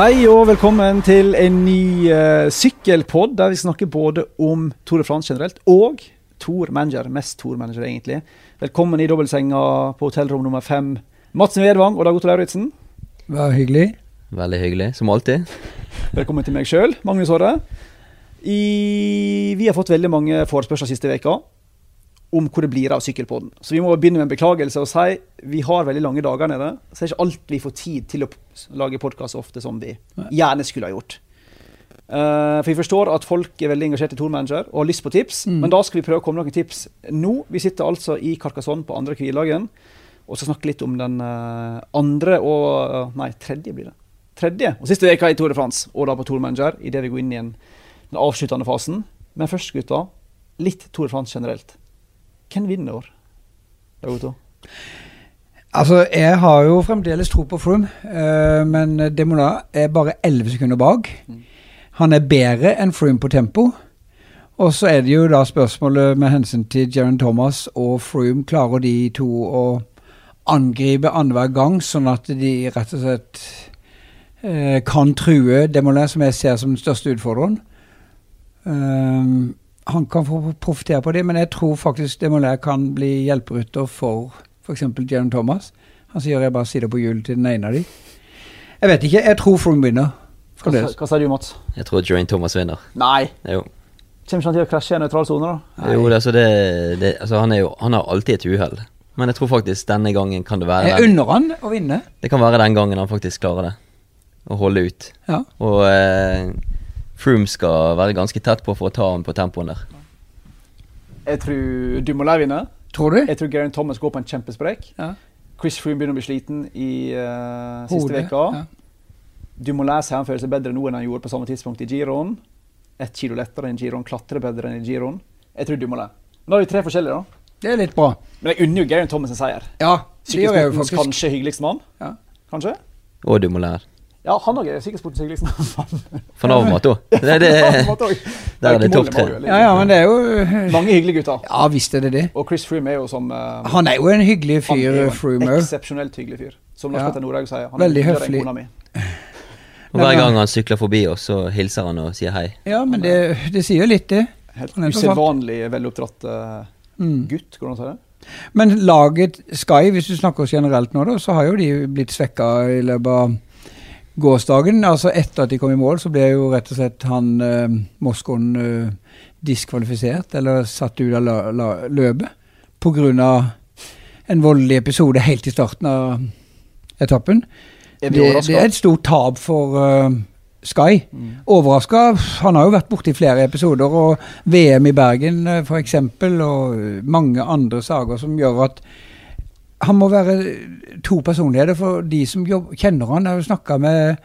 Hei og velkommen til en ny uh, sykkelpod der vi snakker både om Tour de France generelt og Tour Manager. Mest Tour Manager, egentlig. Velkommen i dobbeltsenga på hotellrom nummer fem. Madsen Vedvang og Dag Otto Lauritzen. Vær hyggelig. Veldig hyggelig, som alltid. Velkommen til meg sjøl, Magnus Håre. vi har fått veldig mange forespørsler siste veka om hvor det blir av sykkelpodden. Så vi må begynne med en beklagelse og si vi har veldig lange dager nede. Så det er ikke alt vi får tid til å lage podkast ofte som vi gjerne skulle ha gjort. Uh, for vi forstår at folk er veldig engasjert i Tourmanager og har lyst på tips, mm. men da skal vi prøve å komme med noen tips nå. Vi sitter altså i Carcassonne på andre hviledagen og skal snakke litt om den uh, andre og uh, Nei, tredje blir det. Tredje og siste uka i Tour de France, og da på Tourmanager, idet vi går inn i den avsluttende fasen. Men først, gutta, litt Tour de France generelt. Hvem vinner? Otto? Altså, jeg har jo fremdeles tro på Froome, uh, men Demona er bare 11 sekunder bak. Mm. Han er bedre enn Froome på tempo. Og så er det jo da spørsmålet med hensyn til Jaron Thomas og Froome. Klarer de to å angripe annenhver gang, sånn at de rett og slett uh, kan true Demona, som jeg ser som den største utfordreren? Um, han kan få profitere på det, men jeg tror faktisk Demolay kan bli hjelperytter for f.eks. Jaron Thomas. Han sier jeg bare sitter på hjulet til den ene av de. Jeg vet ikke. Jeg tror Froome vinner. Hva, hva sa du, Mats? Jeg tror Jaron Thomas vinner. Nei. Jo. Kommer ikke han til å krasje i nøytral sone, da? Jo, det, altså det, det, altså han, jo, han, har alltid et uhell. Men jeg tror faktisk denne gangen kan det være Jeg unner han å vinne. Det kan være den gangen han faktisk klarer det. Å holde ut. Ja. Og eh, Froome skal være ganske tett på for å ta ham på tempoen der. Jeg tror Dumoulin vinner. Tror du? Jeg tror Geraint Thomas går på en kjempesprek. Ja. Chris Froome begynner å bli sliten i uh, siste veka. Ja. Dumoulin sier han føler seg bedre nå enn han gjorde på samme tidspunkt i giroen. Ett kilo lettere enn giroen, klatrer bedre enn i giroen. Jeg tror Dumoulin. Nå har vi tre forskjellige, da. Det er litt bra. Men jeg unner jo Geraint Thomas en seier. Ja, det gjør jeg jo faktisk. kanskje hyggeligste mann. Ja. Kanskje? Og Dumoulin. Ja, han òg er sikkert mann. Van Avermaet òg. Der er det topp tre. Ja, ja, men det er jo Mange hyggelige gutter. Ja, visst er det det. Og Chris Froome er jo som uh, Han er jo en hyggelig fyr, Froome. Eksepsjonelt hyggelig fyr. Som Lars ja. Petter Nordhaug sier. Han Veldig høflig. Og Hver gang han sykler forbi oss, så hilser han og sier hei. Ja, men det, det sier litt, det. Helt usedvanlig veloppdratt uh, gutt, går det an å si det? Men laget Sky, hvis du snakker generelt nå, da, så har jo de blitt svekka i løpet av gårsdagen, altså etter at de kom i mål, så ble jo rett og slett han eh, Moskoen eh, diskvalifisert, eller satt ut av løpet, pga. en voldelig episode helt i starten av etappen. Er det, det, er et stort tap for uh, Sky. Mm. Overraska. Han har jo vært borte i flere episoder, og VM i Bergen uh, f.eks., og mange andre saker som gjør at han må være to personligheter, for de som jobber, kjenner han. Har jo snakka med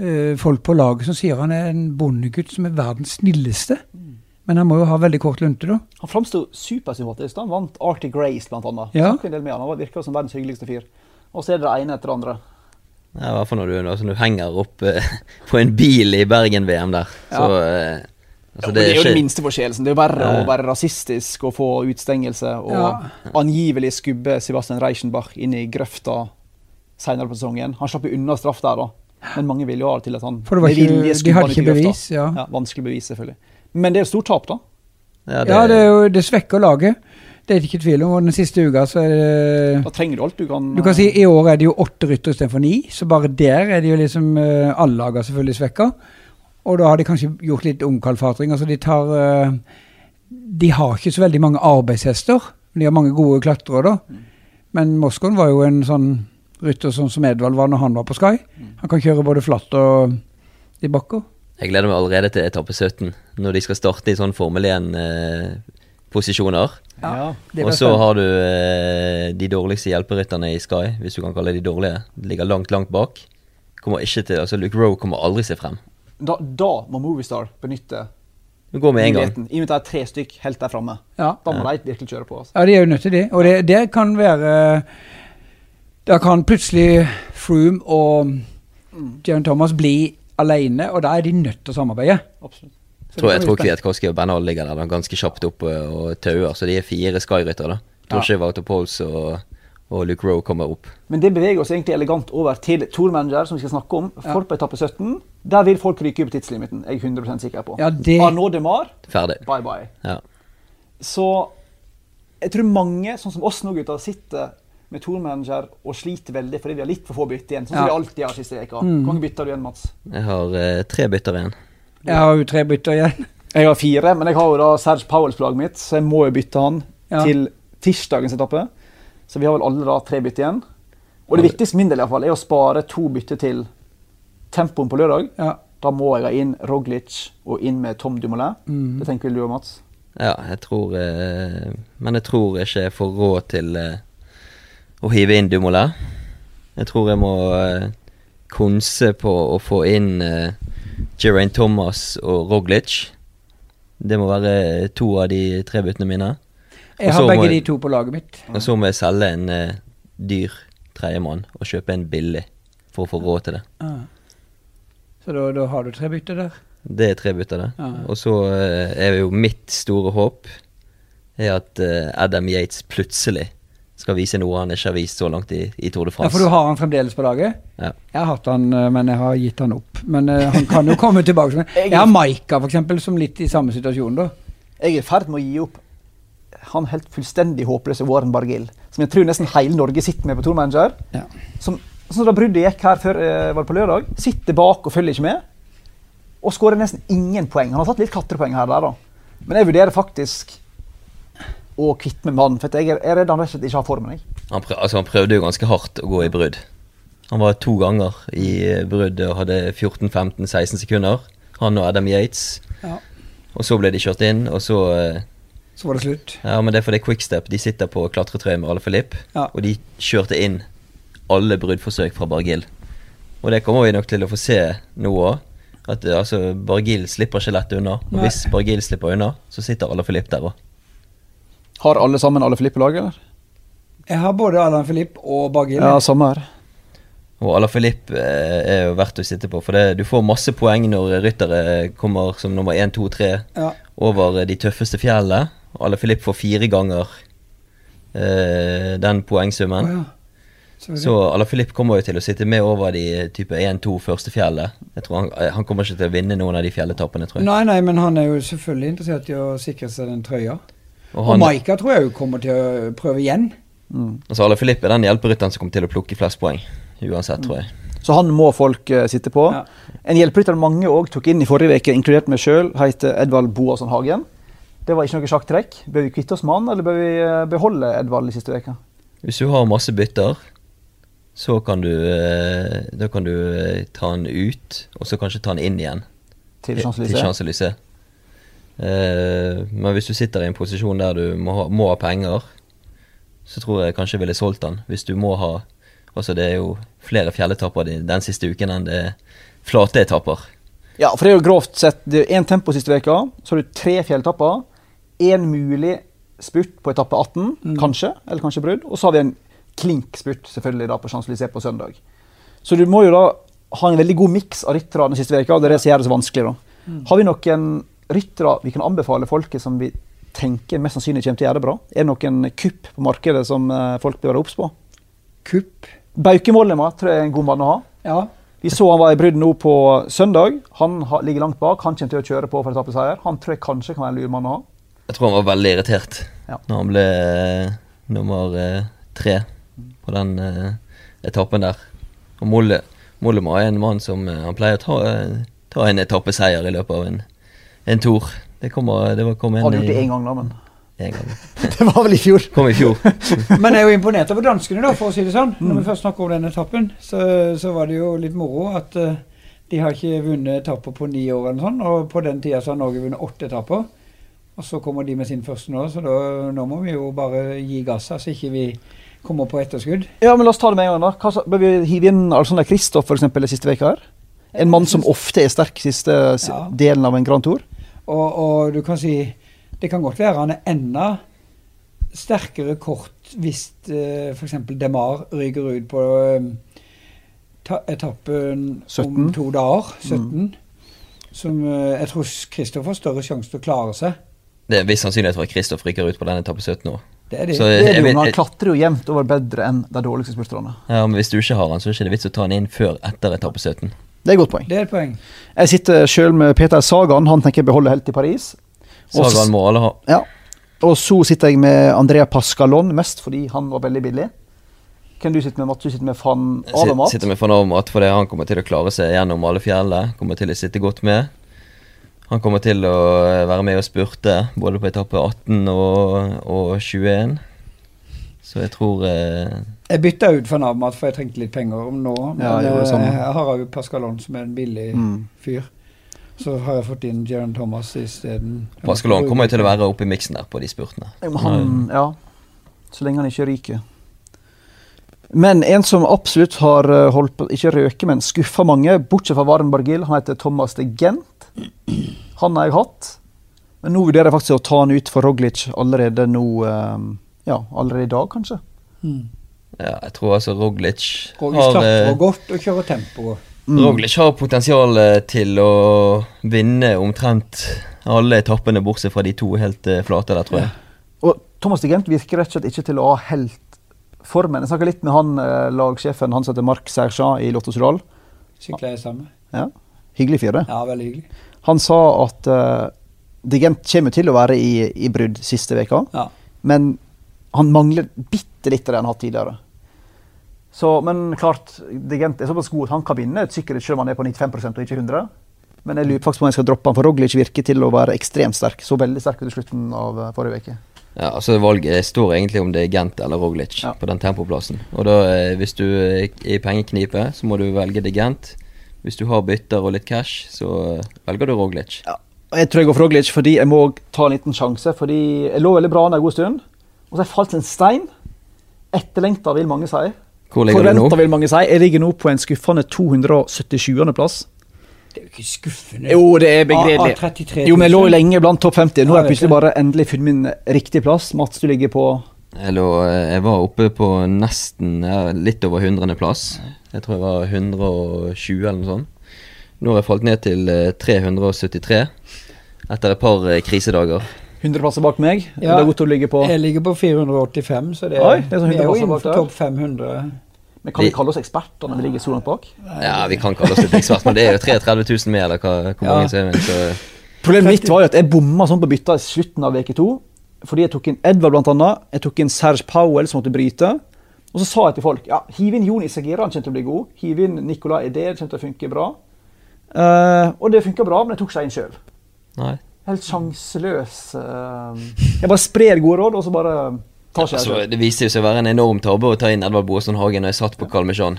uh, folk på laget som sier han er en bondegutt som er verdens snilleste. Mm. Men han må jo ha veldig kort lunte, da. Han framsto supersympatisk. Han vant Arctic Race, blant annet. Ja. En del med han. han virka som verdens hyggeligste fyr. Og så er det det ene etter det andre. Ja, I hvert fall når du, altså, når du henger opp uh, på en bil i Bergen-VM der. Ja. Så uh, Altså, det, ja, det, er jo den minste forseelsen. Det er jo verre å være rasistisk og få utstengelse og ja. angivelig skubbe Sebastian Reichenbach inn i grøfta senere på sesongen. Han slapp jo unna straff der, da. Men mange vil jo ha det til at han For det var ikke, de hadde ikke bevis, ja. ja. Vanskelig bevis, selvfølgelig. Men det er jo stort tap, da. Ja, det, ja, det, jo, det svekker laget. Det er det ikke tvil om. Og den siste uka så er det Da trenger du alt du kan Du kan si I år er det jo åtte ryttere istedenfor ni, så bare der er det jo liksom eh, Alle lag selvfølgelig svekka. Og da har de kanskje gjort litt omkalfatring, Altså de tar uh, De har ikke så veldig mange arbeidshester. De har mange gode klatrere, da. Men Moskoen var jo en sånn rytter sånn som Edvald var når han var på Sky. Han kan kjøre både flatt og i bakker. Jeg gleder meg allerede til etappe 17, når de skal starte i sånn Formel 1-posisjoner. Eh, ja, og så har du eh, de dårligste hjelperytterne i Sky, hvis du kan kalle de dårlige. De ligger langt, langt bak. Kommer ikke til, altså Luke Rowe kommer aldri seg frem. Da, da må Movistar benytte du går med en gang. I og med at det er tre stykk helt der framme. Ja. Da må ja. de virkelig kjøre på. Altså. Ja, de er jo nødt til det. Og det, det kan være Da kan plutselig Froome og mm. Jaron Thomas bli alene, og da er de nødt til å samarbeide. Absolutt. Tror, jeg tror Kwiatkowski og Bernal ligger der ganske kjapt opp og, tauer, så de er fire Sky-ryttere. Torskje, ja. Walter Pols og, og Luke Rowe kommer opp. Men det beveger oss egentlig elegant over til Tour Manager, som vi skal snakke om. For på etappe 17, der vil folk ryke på tidslimiten. Jeg er 100% sikker på. Ja, det- Arnaud Demar, Ferdig. bye bye. Ja. Så jeg tror mange, sånn som oss nå, gutter, sitter med Tour Manager og sliter veldig fordi vi har litt for få bytte igjen. Sånn som Ja. vi alltid har siste veka. Mm. Hvor mange bytter du igjen, Mats? Jeg har eh, tre bytter igjen. Jeg har jo tre bytter igjen. Jeg har fire, men jeg har jo da Serge Powells-plagget mitt, så jeg må jo bytte han Ja. til tirsdagens etappe. Så vi har vel alle da tre bytter igjen. Og det viktigste min del i hvert fall, er å spare to bytter til tempoen på lørdag. Ja. Da må jeg ha inn Roglic og inn med Tom Dumoulin. Mm. Det tenker vel du og Mats? Ja, jeg tror eh, Men jeg tror ikke jeg får råd til eh, å hive inn Dumoulin. Jeg tror jeg må eh, konse på å få inn Geraint Thomas og Roglic. Det må være to av de tre byttene mine. Jeg har begge må de to på laget mitt. Og så må jeg selge en uh, dyr tredjemann og kjøpe en billig for å få råd til det. Ah. Så da, da har du tre bytter der. Det er tre bytter, det. Ja. Og så uh, er jo mitt store håp er at uh, Adam Yates plutselig skal vise noe han ikke har vist så langt i, i Tour de France. Ja, For du har han fremdeles på laget? Ja. Jeg har hatt han, men jeg har gitt han opp. Men uh, han kan jo komme tilbake. Jeg har Maika, eksempel, som litt i samme situasjon, da. Jeg er i ferd med å gi opp han helt fullstendig håpløse Warren Bargill, som jeg tror nesten hele Norge sitter med på tourmanager. Ja. Som, sånn da bruddet gikk her før eh, var det på lørdag, sitter bak og følger ikke med. Og skårer nesten ingen poeng. Han har tatt litt klatrepoeng her der, da. Men jeg vurderer faktisk å kvitte meg med han, for jeg er, redd han rett og slett ikke har formen. Jeg. Han, prøv, altså, han prøvde jo ganske hardt å gå i brudd. Han var to ganger i eh, brudd og hadde 14-15-16 sekunder. Han og Adam Yates. Ja. Og så ble de kjørt inn, og så eh, Så var det slutt. Ja, men det er fordi Quickstep de sitter på klatretrøye med alle Filip, Ja. og de kjørte inn alle bruddforsøk fra Bargil. Og det kommer vi nok til å få se nå òg. At altså, Bargil slipper ikke lett unna. Og Nei. hvis Bargil slipper unna, så sitter alle Filip der òg. Har alle sammen alle Filippe laget, eller? Jeg har både Allan Filip og Bargil. Ja, samme her. Og Ala Filip eh, er jo verdt å sitte på, for det, du får masse poeng når ryttere kommer som nummer 1, 2, 3 Ja. over de tøffeste fjellene. Ala Filip får fire ganger eh, den poengsummen. Oh, ja. Så, Så Filip kommer jo til å sitte med over de type 1-2 første fjellet. Jeg tror han, eh, han kommer ikke til å vinne noen av de fjelletappene, tror jeg. Nei, nei, men han er jo selvfølgelig interessert i å sikre seg den trøya. Og Og Maika tror jeg jo kommer til å prøve igjen. Mm. altså Alaphilippe er den hjelperytteren som kommer til å plukke flest poeng. Uansett, tror jeg. Så han må folk uh, sitte på. Ja. En hjelperytter mange òg tok inn i forrige uke, inkludert meg sjøl, heter Edvald Boasson Hagen. Det var ikke noe sjakktrekk. Bør vi kvitte oss med han, eller bør vi eh, beholde Edvald de siste veka? Hvis du har masse bytter, så kan du, eh, da kan du eh, ta han ut, og så kanskje ta han inn igjen. Til. Eh, men hvis du sitter i en posisjon der du må ha, må ha penger, så tror jeg kanskje jeg ville solgt han. Hvis du må ha Altså, det er jo flere fjelletapper den siste uken enn det er flate etapper. Ja, for det er jo grovt sett det er én tempo siste veka, så har du tre fjelltapper. Én mulig spurt på etappe 18, Mm. kanskje, eller kanskje brudd. Og så har vi en klink-spurt selvfølgelig da på Champs-Élysées på søndag. Så du må jo da ha en veldig god miks av ryttere den siste veka, og det er det som gjør det så vanskelig. da. Har vi noen ryttere vi kan anbefale folket som vi tenker mest sannsynlig kommer til å gjøre det bra? Er det noen kupp på markedet som eh, folk bør være obs på? Kupp. Baukemollema tror jeg er en god mann å ha. Ja. Vi så han var i brudd nå på søndag. Han ligger langt bak. Han kommer til å kjøre på for etappeseier. Han tror jeg kanskje kan være en lur mann å ha. Jeg tror han var veldig irritert Ja. når han ble eh, nummer eh, tre på den eh, etappen der. Og Molle, Mollema er en mann som han pleier å ta, ta en etappeseier i løpet av en, en tour. Det kommer, det var, kom en har gjort det én gang, da, men en gang. det var vel i fjor. Kom i fjor. Men jeg er jo imponert over danskene, da, for å si det sånn. Når Mm. vi først snakker om den etappen, så, så var det jo litt moro at uh, de har ikke vunnet etapper på ni år eller sånn, og på den tida så har Norge vunnet åtte etapper. Og så kommer de med sin første nå, så da, nå må vi jo bare gi gass, så ikke vi kommer på etterskudd. Ja, men La oss ta det med en gang. da. Bør vi hive inn Alexander Kristoff den siste uka her? En mann som ofte er sterk siste Ja. delen av en Grand Tour. Og, og du kan si Det kan godt være han er enda sterkere kort hvis uh, f.eks. Demar ryker ut på eh, etappen 17. om to dager, 17. Som eh, jeg tror Kristoffer har større sjanse til å klare seg. Det er en viss sannsynlighet for at Kristoff rykker ut på den etappe 17 nå. Det er det, Så Det er det jo, men han klatrer jo jevnt over bedre enn de dårligste spurterne. ja, men Hvis du ikke har han, så er det ikke vits å ta han inn før etter etappe 17. Det er et godt poeng. Det er et poeng. Jeg sitter sjøl med Peter Sagan, han tenker jeg beholder helt i Paris. Også, Sagan må alle ha. Ja. Og så sitter jeg med Andrea Pascalon, mest fordi han var veldig billig. Hvem du sitter med, Mats? Du sitter med van Avermat. sit- Sitter med van Avermat fordi han kommer til å klare seg gjennom alle fjellene. Kommer til å sitte godt med. Han kommer til å eh, være med og spurte både på etappe 18 og, og 21. Så jeg tror eh, Jeg bytta ut for Navmat, for jeg trengte litt penger om nå. Men Ja, jeg det eh, jeg har jo Pascalon, som er en billig Mm. fyr. Så har jeg fått inn Jeran Thomas isteden. Pascalon kommer jo til å være oppe i miksen der på de spurtene. Han, ja. Så lenge han ikke ryker. Men en som absolutt har eh, holdt på, ikke røke, men skuffa mange, bortsett fra Varen Bargil, han heter Thomas de Gent. Han har jeg hatt. Men nå vurderer jeg faktisk å ta han ut for Roglic allerede nå eh, Ja, allerede i dag, kanskje. Mm. Ja, jeg tror altså Roglic Roglic har eh, godt og kjører tempo. Mm. Roglic har potensial til å vinne omtrent alle etappene, bortsett fra de to helt flate der, tror jeg. Og Thomas de Gent virker rett og slett ikke til å ha helt formen. Jeg snakka litt med han eh, lagsjefen, han som heter Marc Sergent i Lotto Sudal. Sykler sammen. Ja. Hyggelig fyr, det. Ja, veldig hyggelig. Han sa at uh, de Gent kommer til å være i, i brudd siste veka, Ja. men han mangler bitte litt av det han har hatt tidligere. Så, men klart, de Gent er såpass god at han kan vinne et sikkerhet selv om han er på 95% og ikke 100 Men jeg lurer faktisk på om jeg skal droppe han, for Roglic virker til å være ekstremt sterk. Så veldig sterk ut i slutten av eh, forrige uke. Ja, altså Valget står egentlig om det er Gent eller Roglic Ja. på den tempoplassen. Og da, eh, hvis du er i pengeknipe, så må du velge det Gent. Hvis du har bytter og litt cash, så eh, velger du Roglic. Ja. Jeg tror jeg går for Roglic fordi jeg må ta en liten sjanse. Fordi jeg lå veldig bra en god stund, og så har jeg falt en stein. Etterlengta, vil mange si. Hvor ligger du nå? Forventa, vil mange si. Jeg ligger nå på en skuffende 277. plass. Det er jo ikke skuffende. Jo, det er begredelig. av 33 000. Jo, men jeg lå jo lenge blant topp 50. Nå har jeg plutselig bare endelig funnet min riktige plass. Mats, du ligger på Jeg, lå, eh, jeg var oppe på nesten ja, litt over hundrendeplass. Jeg tror jeg var 120 eller noe sånt. Nå har jeg falt ned til eh, 373 etter et par eh, krisedager. 100 plasser bak meg. Ja. Det er godt å ligge på Jeg ligger på 485, så det, Oi, det er sånn vi er 100 jo innenfor topp 500. Men kan vi kalle oss eksperter når vi ligger så langt bak? Ja, vi kan kalle oss litt ekspert, men det er jo 33 000 mer, eller hva, hvor mange som er med. Så Problemet mitt var jo at jeg bomma sånn på bytta i slutten av uke to. Fordi jeg tok inn Edvard blant annet. Jeg tok inn Serge Powell som måtte bryte. Og så sa jeg til folk ja, hiv inn Jon Isagira, han kommer til å bli god. Hiv inn Nicolay Eder, kommer til å funke bra. Uh, og det funka bra, men jeg tok ikke en sjøl. Helt sjanseløs. Uh, jeg bare sprer gode råd, og så bare Altså, det viste seg å være en enorm tabbe å ta inn Edvard Boasson Hagen når jeg satt på Kalmesjan.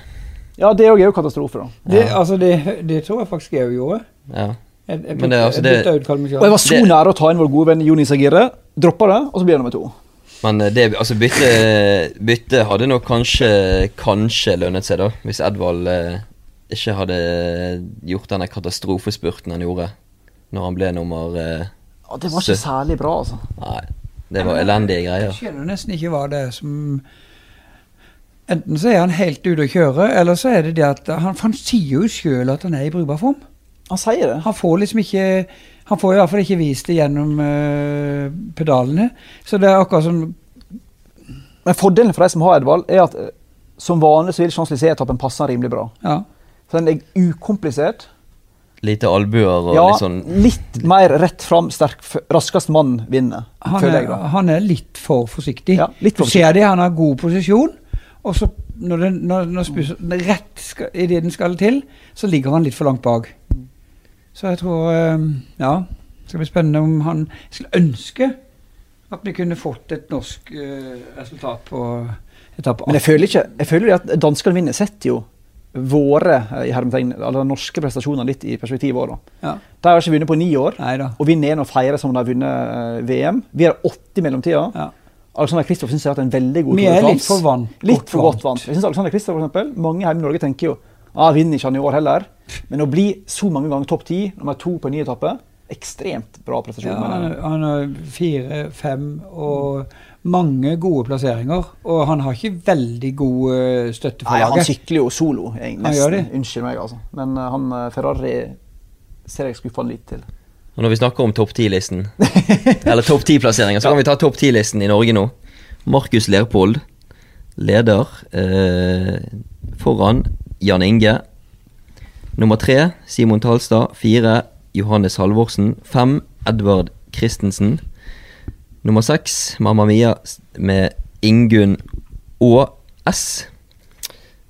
Ja, det òg er jo katastrofe, da. Det, Ja. altså, det, det tror jeg faktisk jeg gjorde. Ja. Jeg, jeg, Men det er altså jeg det- ut Kalmar Og jeg var så Det- nære å ta inn vår gode venn Joni Sagire. Droppa det, og så blir jeg nummer to. Men eh, det, altså bytte, bytte hadde nok kanskje, kanskje lønnet seg, da. Hvis Edvald eh, ikke hadde gjort denne katastrofespurten han gjorde. Når han ble nummer eh, det var ikke Så- særlig bra, altså. Nei, det var elendige Jeg skjønner nesten ikke hva det er som Enten så er han helt ute å kjøre, eller så er det det at han, han sier jo sjøl at han er i brukbar form. Han sier det. Han får liksom ikke Han får i hvert fall ikke vist det gjennom uh, pedalene. Så det er akkurat som Men fordelen for de som har Edvald, er at eh, som vanlig så vil Champs-Élysées-etappen passe rimelig bra. Ja. Så den er ukomplisert. Lite albuer og Ja, litt sånn litt mer rett fram, sterk, raskest mann vinner, Han føler er, jeg da. han er litt for forsiktig. Ja, litt for du ser det, han har god posisjon, og så når, den, når, når spusen rett skal, i det den skal til, så ligger han litt for langt bak. Så jeg tror eh, Ja, det skal bli spennende om han skulle ønske at vi kunne fått et norsk eh, resultat på etappe Men jeg føler ikke, jeg føler at danskene vinner setter jo våre eh, i hermetegn, eller norske prestasjoner litt i perspektiv òg. Ja. De har ikke vunnet på ni år, Neida. og vinner en og feirer som de har vunnet eh, VM. Vi har 80 i mellomtida. Ja. Alexander Kristoff syns jeg har hatt en veldig god Vi er litt for vant. Litt for godt vant. Jeg synes Alexander Kristoff, for eksempel, Mange hjemme i Norge tenker jo ah, vinner ikke han i år heller. Men å bli så mange ganger topp ti, nummer to på en ny etappe, ekstremt bra prestasjon. Ja, han, han har fire, fem og mange gode plasseringer. Og han har ikke veldig god eh, støtte for Nei, han sykler jo solo, jeg, Nesten. det. Unnskyld meg, altså. Men eh, han eh, Ferrari ser jeg skuffa litt til. Og når vi snakker om topp 10-listen, eller topp 10-plasseringer, så kan vi ta topp 10-listen i Norge nå. Markus Lerpold leder eh, foran Jan Inge. Nummer tre Simon Talstad. Fire Johannes Halvorsen. Fem Edvard Christensen. Nummer seks Mamma Mia med Ingunn Å S.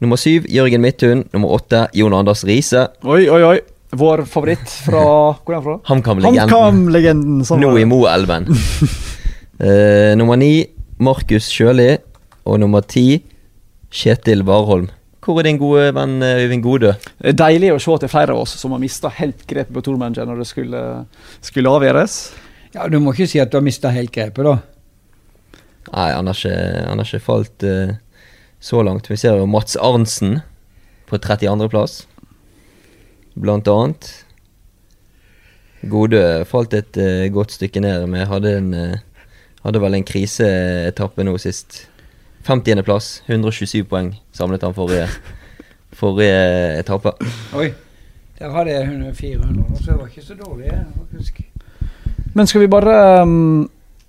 Nummer syv Jørgen Midthun. Nummer åtte Jon Anders Riise. Oi, oi, oi. Vår favoritt fra Hvor er han fra? HamKam-legenden. HamKam-legenden. som- Nå i Moelven. uh, nummer ni Markus Sjøli. Og nummer ti Kjetil Warholm. Hvor er din gode venn eh, Øyvind Godø? Er deilig å se at det er flere av oss som har mista helt grepet på tourmanager når det skulle, skulle avgjøres. Ja, Du må ikke si at du har mista helt grepet, da. Nei, han har ikke, han har ikke falt uh, så langt. Vi ser jo Mats Arntzen på 32.-plass, blant annet. Godø falt et uh, godt stykke ned, Vi hadde, en, uh, hadde vel en kriseetappe nå sist. 50.-plass, 127 poeng samlet han forrige, forrige etappe. Oi. Der hadde jeg 100 400, så det var ikke så dårlig. faktisk. Men skal vi bare um,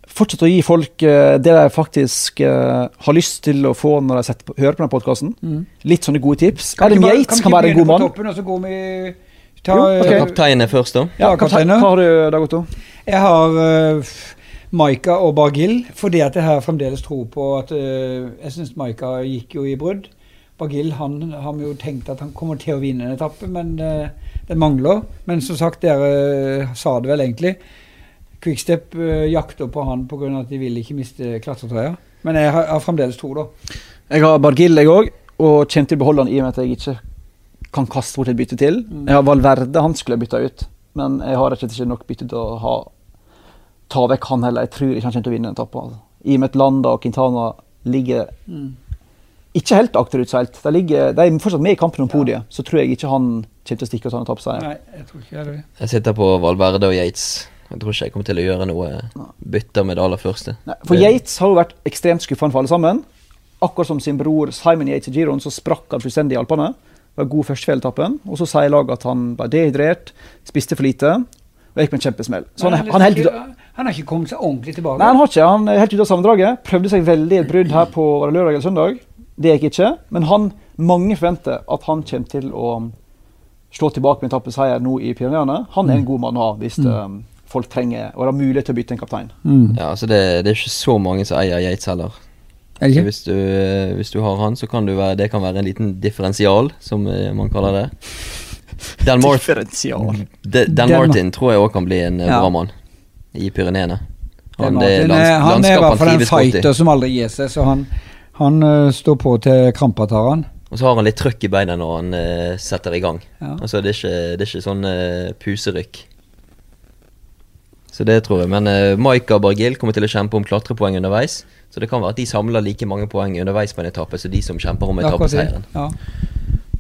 fortsette å gi folk uh, det de faktisk uh, har lyst til å få når de setter hører på denne podkasten? Litt sånne gode tips. Adam Yates kan være en god mann. Toppen, og så går vi ta, Jo, okay. eh, Kapteinen er først, da. Ja, Ja, kaptein, kaptein, hva har du, Dag Otto? Jeg har uh, Maika og Bargill, fordi at jeg har fremdeles tro på at eh, Jeg syns Maika gikk jo i brudd. Bargill han har vi jo tenkt at han kommer til å vinne en etappe, men eh, den mangler. Men som sagt, dere eh, sa det vel egentlig. Quickstep uh, jakter på han pga. at de vil ikke miste klatretrøya. Men jeg har, har fremdeles tro, da. Jeg har Bargill, jeg òg, og kommer til å beholde han i og med at jeg ikke kan kaste bort et bytte til. Mm. Jeg har Valverde, han skulle jeg bytta ut, men jeg har rett og slett ikke nok bytte til å ha, ta vekk han heller. Jeg tror ikke han kommer til å vinne en etappe. Altså. I og med at Landa og Quintana ligger ikke helt akterutseilt. De, ligger, de er fortsatt med i kampen om podiet, så tror jeg ikke han kommer til å stikke og ta en etappeseier. Jeg. Jeg sitter på Valverde og Yates. Jeg tror ikke jeg kommer til å gjøre noe bytter med det aller første. Nei, for Yates har jo vært ekstremt skuffende for alle sammen. Akkurat som sin bror Simon Yates i Giron, så sprakk han fullstendig i Alpene. Var god førstefjelletappen. Og så sier laget at han var dehydrert, spiste for lite og gikk med en kjempesmell. Så han, han, helt ikke- han har ikke kommet seg ordentlig tilbake. nei, han har ikke, han er helt ute av sammendraget. Prøvde seg veldig i et brudd her på lørdag eller søndag. Det gikk ikke. Men han, mange forventer at han kommer til å slå tilbake med etappeseier nå i Pyreneene. Han er en god mann å ha hvis eh, folk trenger og har mulighet til å bytte en kaptein. Mm. Ja, altså det, det er ikke så mange som eier Yates heller. Er Så hvis du, eh, hvis du har han, så kan du være, det kan være en liten differensial, som eh, man kaller det. Dan, Mart. Dan Dan- Martin tror jeg òg kan bli en eh, Ja. bra mann i Pyreneene. Han, er- han er i hvert fall en fighter som aldri gir seg, så han, han uh, står på til krampa tar han. Og så har han litt trøkk i beina når han uh, setter i gang. Ja. Altså Det er ikke, det er ikke sånn uh, puserykk. Så det tror jeg. Men uh, Maika og Bargil kommer til å kjempe om klatrepoeng underveis. Så det kan være at de samler like mange poeng underveis på en etappe som de som kjemper om er etappeseieren. Ja.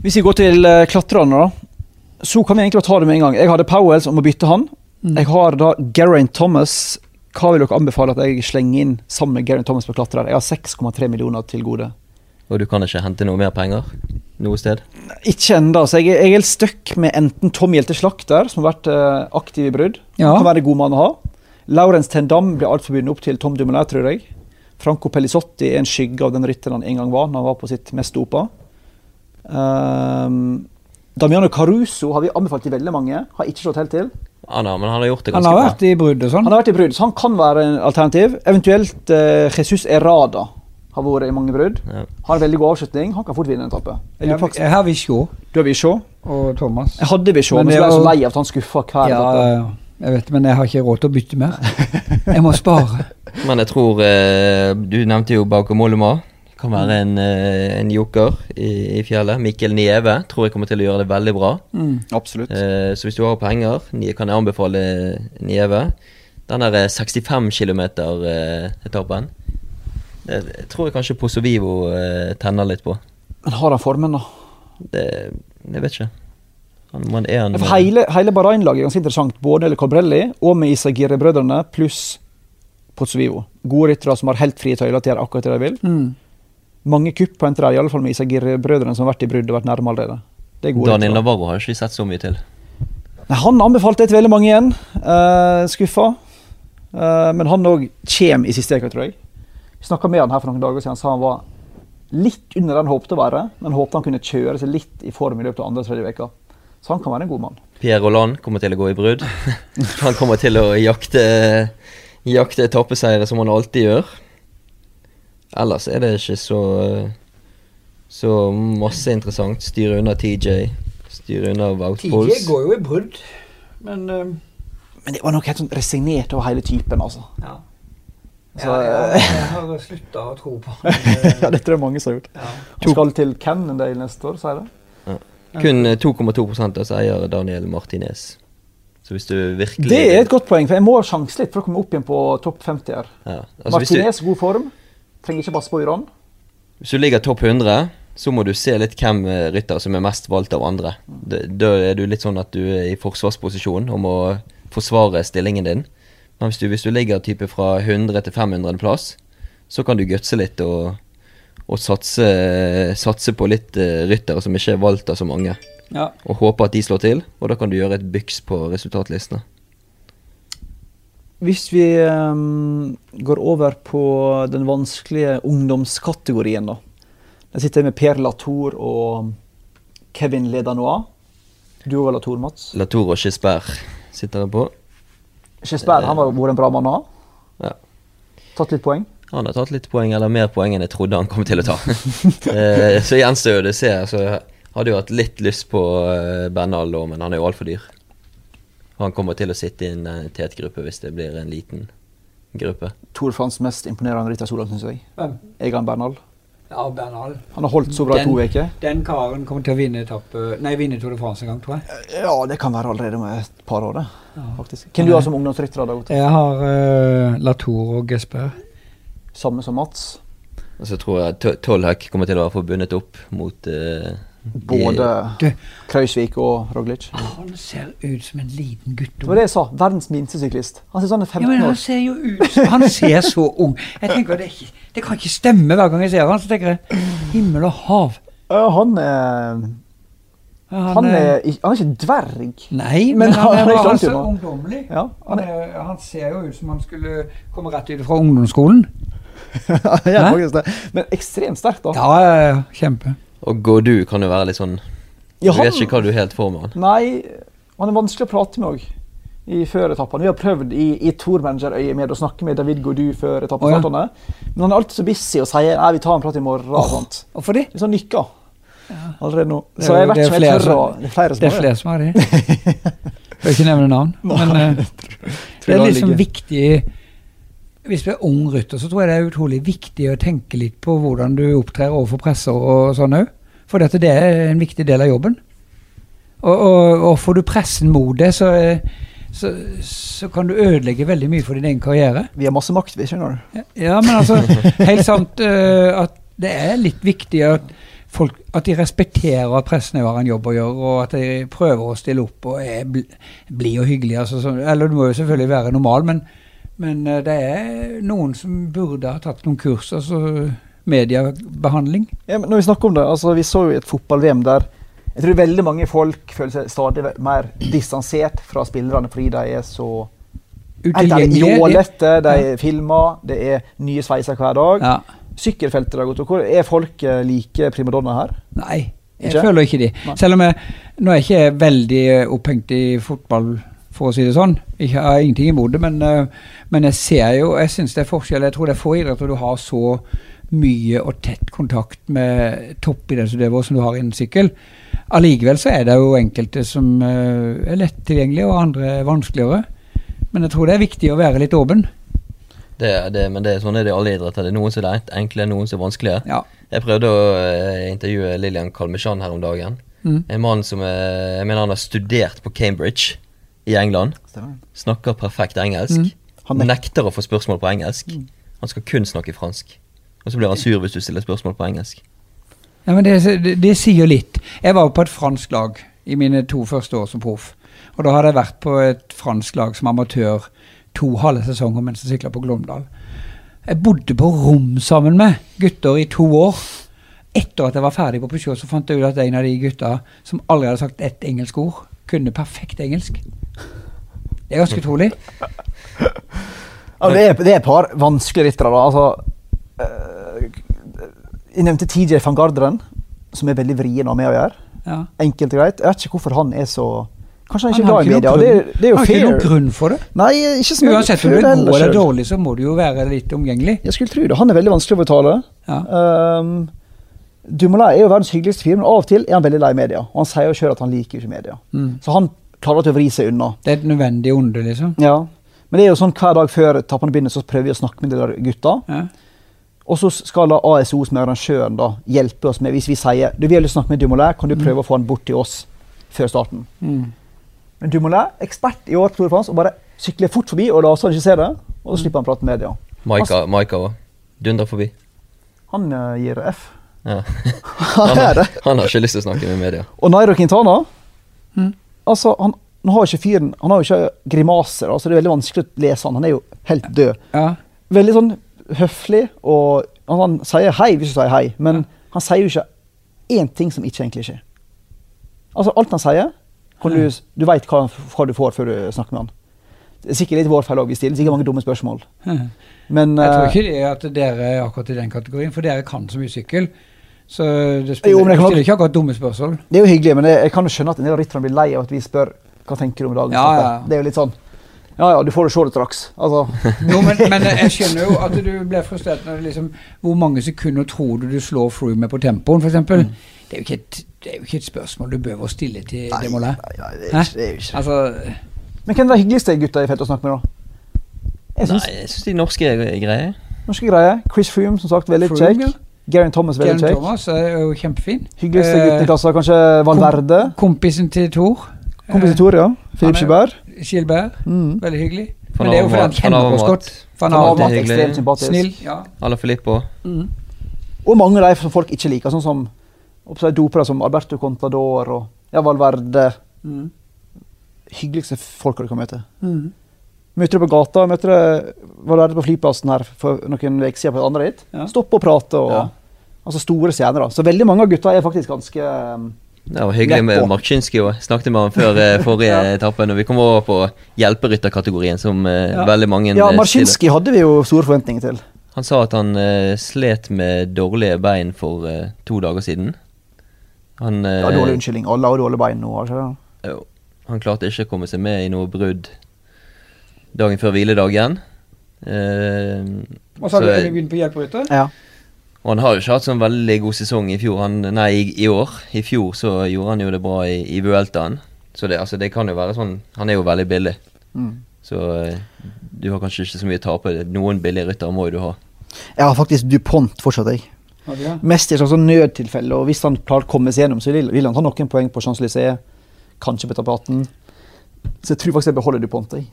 Hvis vi går til uh, klatrerne, da, så kan vi egentlig bare ta det med en gang. Jeg hadde Powells om å bytte han. Mm. Jeg har da Geraint Thomas. Hva vil dere anbefale at jeg slenger inn sammen med Geraint Thomas på klatrer? Jeg har 6,3 millioner til gode. Og du kan ikke hente noe mer penger noe sted? Ikke ennå. Så jeg, er- jeg er stuck med enten Tom Hjelte Slakter, som har vært eh, aktiv i brudd. Ja. Kan være en god mann å ha. Laurens Tendam blir altfor bundet opp til Tom Dumoulin, tror jeg. Franco Pellisotti er en skygge av den rytteren han en gang var, når han var på sitt mest dopa. Um, Damiano Caruso har vi anbefalt til veldig mange. Har ikke slått helt til. Ah, no, men han har gjort det Han ganske har bra. vært i brudd sånn. Han har vært i brudd, så han kan være en alternativ. Eventuelt uh, Jesus Errada har vært i mange brudd. Ja. Har en veldig god avslutning. Han kan fort vinne en etappe. Jeg, har Visjå Du har Visjå. og Thomas. Jeg hadde Visjå, Men men, det så ble jeg så lei av at han skuffa hver Ja, etappe. jeg vet, men jeg har ikke råd til å bytte mer. Jeg må spare. Men jeg tror eh, Du nevnte jo Bauke Mollema. Kan være en, eh, en joker i, i fjellet. Mikkel Nieve tror jeg kommer til å gjøre det veldig bra. Mm. Absolutt. Eh, så hvis du har penger, kan jeg anbefale Nieve. Den der eh, 65 km-etappen. Det tror jeg kanskje Pozo Vivo eh, tenner litt på. Men har han formen, da? Det Jeg vet ikke. Han, man er en For hele, hele Bahrain-laget er ganske interessant. Både eller Colbrelli og med Isagire-brødrene pluss Pozzovivo. Gode ryttere som har helt frie tøyler til å gjøre akkurat det de vil. Mm. Mange kupp på NTR, i alle fall med Isagire-brødrene som har vært i brudd og vært nærme allerede. Det er gode Daniel. Navarro har ikke vi sett så mye til. Nei, Han anbefalte det til veldig mange igjen. Uh, skuffa. Uh, men han òg kommer i siste uke, tror jeg. Vi snakka med han her for noen dager siden. Han sa han var litt under den han håpte å være, men håpte han kunne kjøre seg litt i form i løpet av andre tredje veka. Så han kan være en god mann. Pierre Rolland kommer til å gå i brudd. Han kommer til å jakte, jakte etappeseiere som han alltid gjør. Ellers er det ikke så så masse interessant. Styre unna TJ. Styre unna Wout TJ går jo i brudd, men uh... Men det var nok helt sånn resignert over hele typen, altså. ja. Så, ja, ja, jeg har slutta å tro på det. eh, ja, det tror jeg mange som har gjort. ja. Han skal til Cannondale neste år, sier det. Kun eh, 2,2% av oss eier Daniel Martinez. Så hvis du virkelig Det er et godt poeng, for jeg må sjanse litt for å komme opp igjen på topp 50 her. ja. altså, hvis, du, Martinez, god form. Trenger ikke passe på Iran. hvis du ligger topp 100, så må du se litt hvem eh, rytter som er mest valgt av andre. Da da er du litt sånn at du er i forsvarsposisjon og må forsvare stillingen din. Men hvis du, hvis du ligger type fra 100 til 500 plass, så kan du gutse litt og, og satse, satse på litt eh, ryttere som ikke er valgt av så mange. Ja. Og håpe at de slår til, og da kan du gjøre et byks på resultatlistene. Hvis vi um, går over på den vanskelige ungdomskategorien, da. Der sitter jeg med Per Latour og Kevin Ledanois. Du og Latour, Mats. Latour og Gisbert sitter jeg på. Jesper, han har vært en bra mann å ha. Ja. Tatt litt poeng. Han har tatt litt poeng, eller mer poeng enn jeg trodde han kom til å ta. eh, så gjenstår jo det å se. Så jeg hadde jo hatt litt lyst på eh, Bernal men han er jo altfor dyr. Han kommer til å sitte i en eh, tetgruppe hvis det blir en liten gruppe. Tor Frans mest imponerende rytter så langt, syns jeg. Egan Bernal. Ja, Bernal. Han har holdt så bra i to uker. Den karen kommer til å vinne etappe Nei, vinne Tour de France en gang, tror jeg. Ja, det kan være allerede om et par år, det. Ja. faktisk. Hvem du har som ungdomsrytter? Jeg har uh, Latour og Gesper. Samme som Mats. Og så tror jeg To- Tollhaug kommer til å være forbundet opp mot eh, de- Både Krausvik og Roglic. Han ser ut som en liten Det var det jeg sa. Verdens minste syklist. Han ser sånn ut Ja, 15 men han ser jo ut som Han ser så ung Jeg tenker det, ikke, det kan ikke stemme hver gang jeg ser han Så tenker jeg himmel og hav. Han er han, Han er, han er ikke dverg. Nei, Men men, han, han er er så ungdommelig. Ja, Han, er, han ser jo ut som han skulle komme rett ut fra ungdomsskolen. Er faktisk det. Men ekstremt sterk, da. Ja, ja, ja, kjempe. Og Godu kan jo være litt sånn Ja, Du vet ikke hva du helt får med han. Nei, han er vanskelig å prate med òg. I før etappene. Vi har prøvd i, i Tourmanager-øyemed å snakke med David Godu før Å, ja. Men han er alltid så busy og sier nei, vi tar en prat i morgen. og Åh, sånt. Hvorfor det? Det er sånn nykka allerede nå. Så jeg vet ikke om jeg tør å Det er flere som Det er har flere som har det. Bør ikke nevne navn. Men uh, det er liksom viktig Hvis du er ung rytter, så tror jeg det er utrolig viktig å tenke litt på hvordan du opptrer overfor presser og sånn òg. For dette, det er en viktig del av jobben. Og, og, og får du pressen mot det, så, så, så kan du ødelegge veldig mye for din egen karriere. Vi har masse makt, vi, skjønner du. Ja, men altså, helt sant uh, at det er litt viktig at folk at de respekterer at pressen har en jobb å gjøre, og at de prøver å stille opp og er bl- blid og hyggelig. Altså, eller du må jo selvfølgelig være normal, men, men eh, det er noen som burde ha tatt noen kurs, altså mediebehandling. Ja, men når vi snakker om det, altså Vi så jo et fotball-VM der jeg tror veldig mange folk føler seg stadig mer distansert fra spillerne fordi de er så jålete, de er filmer, det er nye sveiser hver dag. Ja. Sykkelfeltet, hvor er folk eh, like primadonna her? Nei, jeg Ikke? føler ikke de. Nei. Selv om jeg nå er jeg ikke veldig eh, opphengt i fotball, for å si det sånn. Jeg har ingenting imot det, men, eh, men jeg ser jo Jeg syns det er forskjell. Jeg tror det er få idretter du har så mye og tett kontakt med toppidrettsutøvere som du har innen sykkel. Allikevel så er det jo enkelte som eh, er lett tilgjengelige, og andre er vanskeligere. Men jeg tror det er viktig å være litt åpen. Det, det, men det sånn er det i alle idretter. Det er noen som er enk- enkle, noen som er vanskelige. Ja. Jeg prøvde å eh, intervjue Lillian Kalmesjan her om dagen. Mm. En mann som er, jeg mener han har studert på Cambridge i England. Snakker perfekt engelsk. Mm. Han nek- nekter å få spørsmål på engelsk. Han skal kun snakke fransk. Og så blir han sur hvis du stiller spørsmål på engelsk. Ja, men det, det, det sier litt. Jeg var på et fransk lag i mine to første år som proff. Og da hadde jeg vært på et fransk lag som amatør to halve sesonger mens jeg sykla på Glåmdal. Jeg bodde på rom sammen med gutter i to år. Etter at jeg var ferdig på Peugeot, så fant jeg ut at en av de gutta som aldri hadde sagt ett engelsk ord, kunne perfekt engelsk. Det er ganske utrolig. Ja, det, er, det er et par vanskelige ryttere. Altså, eh, Jeg nevnte TJ van Garderen, som er veldig vrien å ha med å gjøre. Ja. Enkelt og greit. Jeg vet ikke hvorfor han er så Kanskje han Han ikke er glad i media. Det, det er jo har ikke noen grunn for det. Nei, ikke som Uansett om du er god eller selv. dårlig, så må du jo være litt omgjengelig. Jeg skulle tro det. Han er veldig vanskelig å betale. Ja. Um, Dumoulin er jo verdens hyggeligste fyr, men av og til er han veldig lei media. Og han sier jo sjøl at han liker ikke media. Mm. Så han klarer til å vri seg unna. Det er et nødvendig onde, liksom. Ja. Men det er jo sånn hver dag før Tappene begynner, så prøver vi å snakke med de der gutta. Ja. Og så skal da ASO, som er arrangøren, da, hjelpe oss med Hvis vi sier du vil snakke med Dumoulin, kan du prøve å få han bort til oss før starten. Mm. Men Dumoulin, ekspert i år tror jeg og bare sykler fort forbi og lar oss ikke se det. Og så slipper han prate med media. Maika Maika òg. Dunder forbi. Han uh, gir F. Ja. Han har, det. han har ikke lyst til å snakke med media. Og Nairo Quintana Mm. Altså, han, han har ikke fyren Han har jo ikke grimaser, altså det er veldig vanskelig å lese han. Han er jo helt død. Ja. Veldig sånn høflig, og han, han sier hei hvis du sier hei, men han sier jo ikke én ting som ikke egentlig skjer. Altså, alt han sier, kan du, du veit hva, hva du får før du snakker med han. Det er sikkert litt vår feil òg, vi stiller sikkert mange dumme spørsmål. Men Jeg tror eh, ikke det at dere er akkurat i den kategorien, for dere kan så mye sykkel. Så det spiller, Jo, det stiller ikke akkurat dumme spørsmål. det er jo hyggelig, men jeg, jeg kan jo skjønne at en del av rytterne blir lei av at vi spør hva tenker du om dagens Ja, ja. Det er jo litt sånn Ja ja, du får jo se det straks. Altså, Jo, men, men jeg skjønner jo at du blir frustrert når det liksom Hvor mange sekunder tror du du slår Froome med på tempoen, f.eks.? eksempel Det, er jo ikke et- det er jo ikke et spørsmål du bør stille til nei, Demoulin. nei, nei, det er ikke, det er ikke. Altså, Men hvem er de hyggeligste gutta i feltet å snakke med, da? Jeg Nei, jeg syns de norske greier. Norske greier. Chris Froome, som sagt, veldig kjekk. Geraint Thomas, Geraint. Thomas er jo kjempefin. Hyggeligste Eh, gutten i klassa, kanskje Valverde. Kompisen til Thor. Kompisen til Tor, ja. Filip Skilberg. Skilberg. Mm. Veldig hyggelig. Men det er jo fordi han kjenner oss godt. Van Han har er vært ekstremt sympatisk. Snill. Ja. Ala Filippo. Mm. Og mange av de som folk ikke liker, sånn som dopere som Alberto Contador og ja, Valverde. Mm. Hyggeligste folka du kan møte. Mm. Møter du på gata, møter du Valverde på flyplassen her for noen uker siden på et andre hit. Ja. Stopp og prate og Ja. Altså store stjerner, da. Så veldig mange av gutta er faktisk ganske um, Det var hyggelig med. Marczynski òg. Snakket med han før eh, forrige Ja. etappe, når vi kom over på hjelperytterkategorien, som eh, Ja. veldig mange Ja. Marczynski hadde vi jo store forventninger til. Han sa at han uh, slet med dårlige bein for uh, to dager siden. Han, uh, Ja, dårlig unnskyldning. Alle har dårlige bein nå. har ikke det? jo, han klarte ikke å komme seg med i noe brudd dagen før hviledagen. Uh, Og så så- du begynt på hjelperytter. Ja. Og han har jo ikke hatt sånn veldig god sesong i fjor. Han, nei, i, i år. I fjor så gjorde han jo det bra i, i Vueltaen. Så det, altså, det kan jo være sånn Han er jo veldig billig. Mm. Så eh, du har kanskje ikke så mye å tape. Noen billige ryttere må jo du ha. Jeg har faktisk DuPont fortsatt, jeg. Har? Mest i et slags nødtilfelle, og hvis han klarer å komme seg gjennom, så vil, vil han ta noen poeng på Champs-Élysées, kanskje på etappe 18. Så jeg tror faktisk jeg beholder DuPont. Jeg,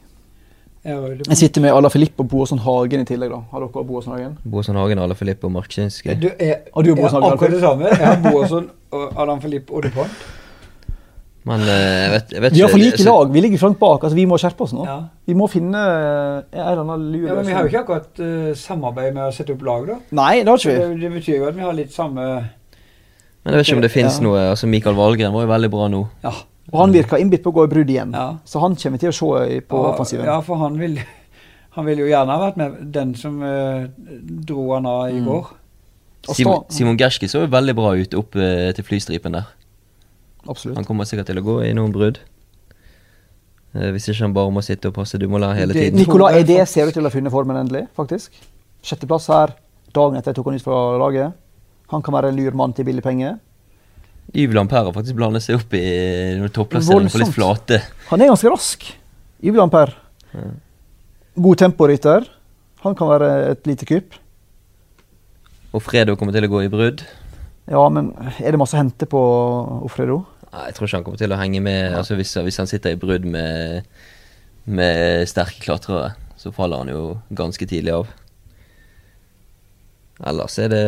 Jeg har det. sitter med Ala Filippo og Boasson Hagen i tillegg. da. Har dere Boasson Hagen? Boasson Hagen, Ala Filippo og. Du er, Og du er Boasson Hagen, akkurat det samme. Jeg har Boasson og Adam Filip og DuPont. Men eh, jeg vet, jeg vet Vi har for like lag. Vi ligger langt bak. altså Vi må skjerpe oss nå. Ja. Vi må finne eh, en eller annen lur ja, Men vi har jo ikke akkurat uh, samarbeid med å sette opp lag, da. Nei, det har ikke Det, vi. det betyr jo at vi har litt samme Men jeg vet ikke om det fins Ja. noe Altså Mikael Valgren var jo veldig bra nå. Ja. Og han virker innbitt på å gå i brudd igjen. Ja. Så han kommer til å se på Og- offensiven. Ja, for han vil, han vil jo gjerne ha vært med den som uh, dro han av i Mm. går. Og Simon, Simon Gerski så jo veldig bra ut opp uh, til flystripen der. Absolutt. Han kommer sikkert til å gå i noen brudd. Uh, hvis ikke han bare må sitte og passe Dumoulin hele tiden. Ni- Nicolas tror jeg Edé ser ut til å ha funnet formen endelig, faktisk. Sjetteplass her dagen etter jeg tok han ut fra laget. Han kan være en lur mann til billig penger. Yves Per har faktisk blandet seg opp i noen topplasseringer på litt flate. Han er ganske rask. Yves Per. Ja. God temporytter. Han kan være et lite kupp. Og Fredo kommer til å gå i brudd. Ja, men er det masse å hente på Ofredo? Nei, Jeg tror ikke han kommer til å henge med altså hvis, hvis han sitter i brudd med, med sterke klatrere, så faller han jo ganske tidlig av. Ellers er det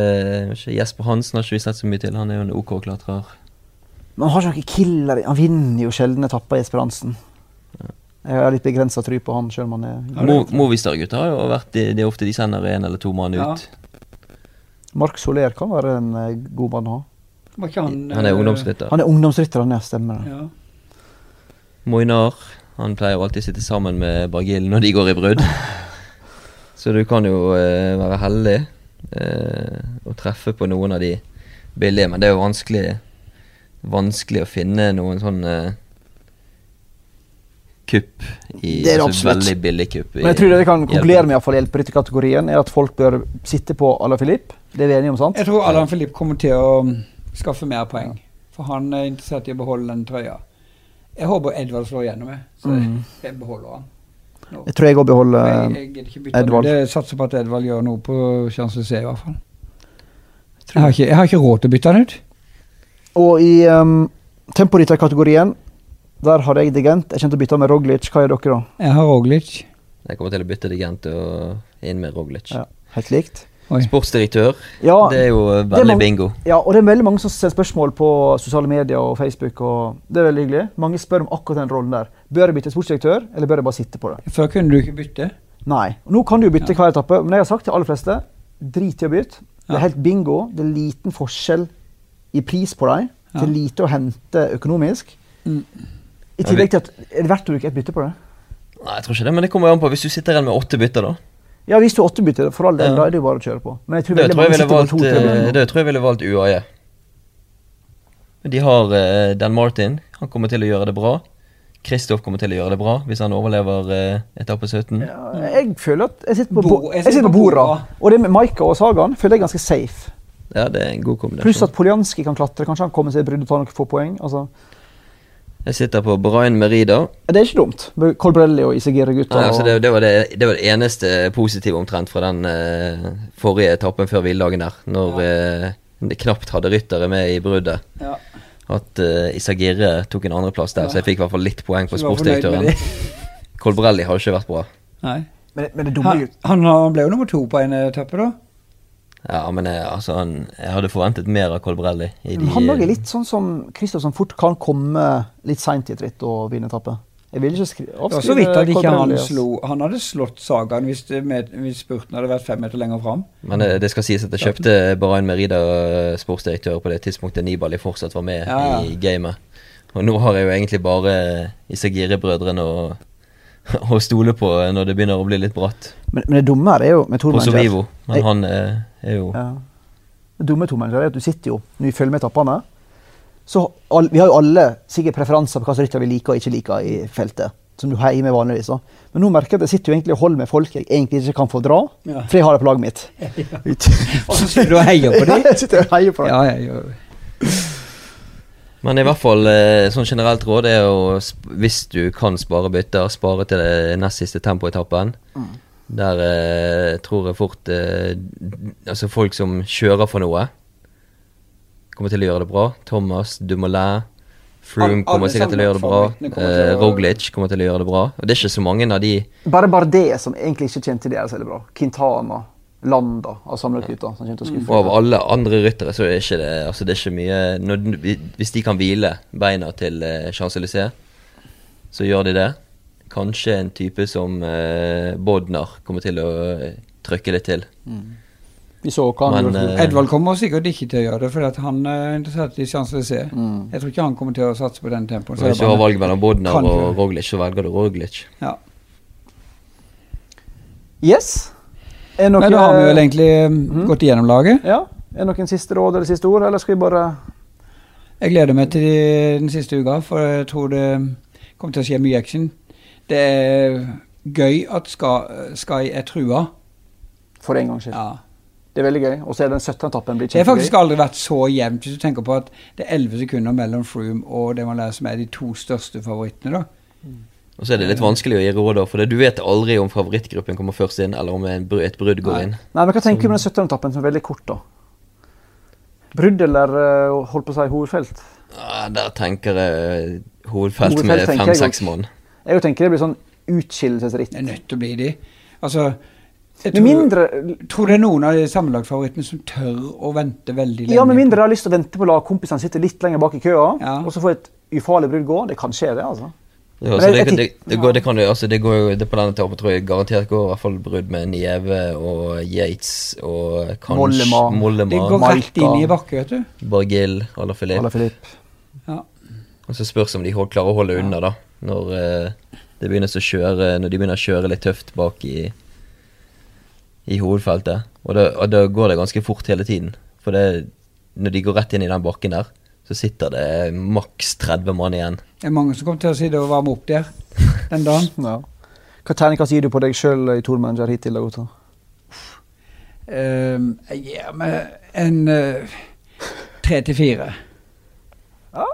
ikke Jesper Hansen har ikke vi sett så mye til. Han er jo en OK klatrer. Men han har ikke noen killer. Han vinner jo sjelden etapper Jesper Hansen Jeg har litt begrensa tro på han, selv om han er Mo Movistar-gutta har jo vært det, det er ofte de sender en eller to mann ut. Ja. Mark Soler kan være en eh, god mann å ha. Han Han er eh, ungdomsrytter. Han er ungdomsrytter, han er, stemmer det. Ja. Moinar han pleier jo alltid å sitte sammen med Bargill når de går i brudd. Så du kan jo eh, være heldig. Eh, å treffe på noen av de billige, men det er jo vanskelig Vanskelig å finne noen sånn eh, kupp i Det er det altså. Veldig billig kupp. i- Men jeg tror det vi kan konkludere med, iallfall hjelper i kategorien, er at folk bør sitte på Alain Philippe. Det er vi enige om, sant? Jeg tror Alain Philippe kommer til å mm, skaffe mer poeng. For han er interessert i å beholde den trøya. Jeg håper Edvard slår igjennom, jeg. Så Mm. jeg beholder han. Jeg tror jeg òg beholder Edvald. jeg satser på at Edvald gjør noe på Champs-Élysées, i hvert fall. Jeg har, ikke, jeg har ikke råd til å bytte han ut. Og i um, temporytterkategorien, der har jeg Digent. Jeg kommer til å bytte med Roglic. Hva gjør dere da? Jeg har Roglic. Jeg kommer til å bytte Digent og inn med Roglic. Ja, helt likt. Oi. Sportsdirektør, Ja, det er jo er veldig mange- bingo. ja, og det er veldig mange som stiller spørsmål på sosiale medier og Facebook. og Det er veldig hyggelig. Mange spør om akkurat den rollen der. Bør jeg bytte sportsdirektør, eller bør jeg bare sitte på det? Før kunne du ikke bytte. Nei. Nå kan du jo bytte Ja. hver etappe, men jeg har sagt til de aller fleste drit i å bytte. Det er helt bingo. Det er liten forskjell i pris på dem. Det er lite å hente økonomisk. Mm. I tillegg til at er det verdt å bruke et bytte på det? Nei, jeg tror ikke det, men det kommer jo an på hvis du sitter igjen med åtte bytter, da. Ja, hvis du har åtte bytter, for all del, Ja. da er det jo bare å kjøre på. Men jeg tror Det tror jeg på valgt, bytter. eh, det tror jeg ville valgt UAE. De har eh, Dan Martin. Han kommer til å gjøre det bra. Kristoff kommer til å gjøre det bra hvis han overlever eh, etappe 17. Ja, jeg føler at jeg sitter på, Bo- jeg jeg sitter på bordet. Og det med Maika og Sagaen føler jeg er ganske safe. Ja, det er en god Pluss kombinasjon. at Poljanski kan klatre. Kanskje han kommer seg i brudd og tar noen få poeng. Altså, Jeg sitter på Brian Merida. det er ikke dumt. Colbrelli og Isegire gutter. Nei, altså det, det, var det, det var det eneste positive omtrent fra den eh, forrige etappen før hviledagen der. Når eh, de knapt hadde ryttere med i bruddet. Ja. At uh, Isagirre tok en andreplass der, Ja. så jeg fikk i hvert fall litt poeng på sportsdirektøren. Colbrelli har jo ikke vært bra. Nei. men, men det dumme jo han, han ble jo nummer to på en etappe, da. Ja, men jeg, altså, han, jeg hadde forventet mer av Colbrelli. I de, Han er litt sånn som Kristoff, som fort kan komme litt seint i et ritt og vinne etappe. Jeg vil ikke avskrive var så vidt at ikke han slo Han hadde slått Sagaen hvis, med, hvis spurten hadde vært fem meter lenger fram. Men det, det skal sies at jeg kjøpte Barain Merida eh, sportsdirektør på det tidspunktet Nibali fortsatt var med Ja, ja. i gamet. Og nå har jeg jo egentlig bare Isagire-brødrene å, å stole på når det begynner å bli litt bratt. Men, men det dumme her er jo med På Sovivo. Men Jeg- han er, er jo Ja. Det dumme Tour er at du sitter jo når vi følger med etappene. Så all, Vi har jo alle sikkert preferanser på hva slags rytter vi liker og ikke liker i feltet. Som du heier med vanligvis. da. Men nå merker jeg at jeg sitter jo egentlig og holder med folk jeg egentlig ikke kan få dra. Ja. For jeg har det på laget mitt. Og så sitter du og heier på dem? jeg sitter og heier på dem. Ja, jeg gjør det. Men i hvert fall eh, sånn generelt råd er å, hvis du kan spare bytter, spare til det nest siste tempoetappen. Mm. Der eh, tror jeg fort eh, Altså folk som kjører for noe, kommer til å gjøre det bra. Thomas, Dumoulin, Froome kommer sikkert til å gjøre det bra. kommer til Eh, Roglic kommer til å gjøre det bra. Og det er ikke så mange av de Bare Bardet, som egentlig ikke kjente det, er så veldig bra. Quintana, Landa av samlet rytter Som kommer til å skuffe. Og av alle andre ryttere så er ikke det Altså det er ikke mye når, Hvis de kan hvile beina til eh, Champs-Élysées, så gjør de det. Kanskje en type som eh, Bodnar kommer til å eh, trykke litt til. Vi så hva han Men, gjorde. Edvald Edvard kommer sikkert ikke til å gjøre det, for han er interessert i Champs-Élysées. Mm. Jeg tror ikke han kommer til å satse på den tempoen. Hvis du har valg mellom Bodnar og. Roglic, så velger du Roglic. Ja. Yes. Nei, da har vi vel egentlig eh, Mhm. gått igjennom laget. Ja, Er det noen siste råd eller siste ord, eller skal vi bare Jeg gleder meg til den siste uka, for jeg tror det kommer til å skje mye action. Det er gøy at Sky, Sky er trua. For en gangs skyld. Ja. Det er veldig gøy. Og så er den 17-etappen blir Det har faktisk aldri vært så jevnt, hvis du tenker på at det er 11 sekunder mellom Froome og det man lærer som er de to største favorittene. da. Og så er det litt vanskelig å gi råd, for du vet aldri om favorittgruppen kommer først inn, eller om et brudd går inn. Nei, men Hva tenker du om den 17-etappen som er veldig kort, da? Brudd eller uh, holdt på å si hovedfelt? Ja, der tenker jeg hovedfelt Hovedfelt med fem-seks mann. Jeg tenker det blir sånn utskillelsesritt. Det er nødt til å bli de. Altså, jeg tror, mindre tror det er noen av de sammenlagtfavorittene som tør å vente veldig lenge. Ja, med mindre de har lyst til å vente på å la kompisene sitte litt lenger bak i køa, Ja. og så få et ufarlig brudd gå. Det kan skje, det, altså. Ja, altså, det, det, det, går, det kan altså, det går jo det på denne etappen tror jeg garantert går i hvert fall brudd med Nieve og Yates og kanskje Mollema. Det går rett inn i bakke, vet du. Bargill. Ala Filip. Ja. Og så spørs om de klarer å holde unna, da. Når, eh, det begynner å kjøre, når de begynner å kjøre litt tøft bak i, i hovedfeltet. Og da, og da går det ganske fort hele tiden. For det, når de går rett inn i den bakken der, så sitter det maks 30 mann igjen. Det er mange som kommer til å sitte og varme opp der den dagen. Ja. Hva terningkast gir du på deg sjøl i Tourmanager hittil? da, Gotta? Um, jeg gir meg en uh, tre til fire. Ja,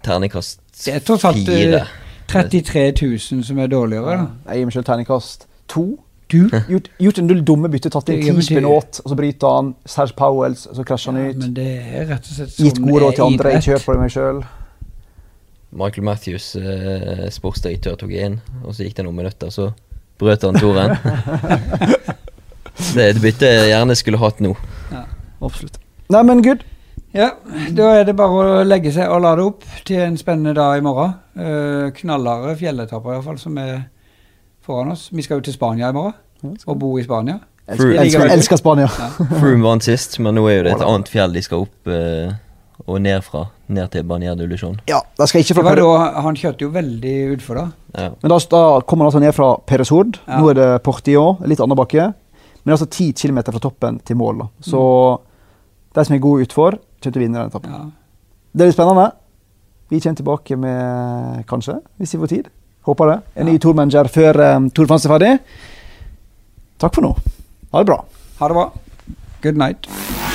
terningkast Det er tross alt uh, 33 000 som er dårligere. Ja. Jeg gir meg sjøl terningkast to. Du? Gjort, gjort en null dumme bytte, tatt inn ti meg spinn åt, og så bryter han. Serge Powells, og så krasjer han Ja, ut. men det er rett og slett Gitt sånn gode råd til andre. Jeg kjøper på det meg sjøl. Michael Matthews, eh, sportsdirektør, tok inn, og så gikk det noen minutter, så brøt han toren. det er et bytte jeg gjerne skulle hatt nå. Ja, Absolutt. Nei, men good. Ja, da er det bare å legge seg og lade opp til en spennende dag i morgen. Uh, knallharde fjelletapper iallfall som er foran oss. Vi skal jo til Spania i morgen, og bo i Spania. Elsker, elsker, elsker Spania. Froome vant sist, men nå er jo det et annet fjell de skal opp eh, og ned fra. Ned til Banier de Luchon. Ja, da skal jeg ikke da, han kjørte jo veldig utfor, da. Ja. Men da, da kommer han altså ned fra Peresord. Ja. Nå er det Portillon, litt annen bakke. Men det er altså ti kilometer fra toppen til mål. da. Så de som er gode utfor, kommer til å vinne den etappen. Ja. Det blir spennende. Vi kommer tilbake med, kanskje, hvis vi får tid. Håper det. En ny tourmanager før um, Tour France er ferdig. Takk for nå. Ha det bra. Ha det bra. Good night.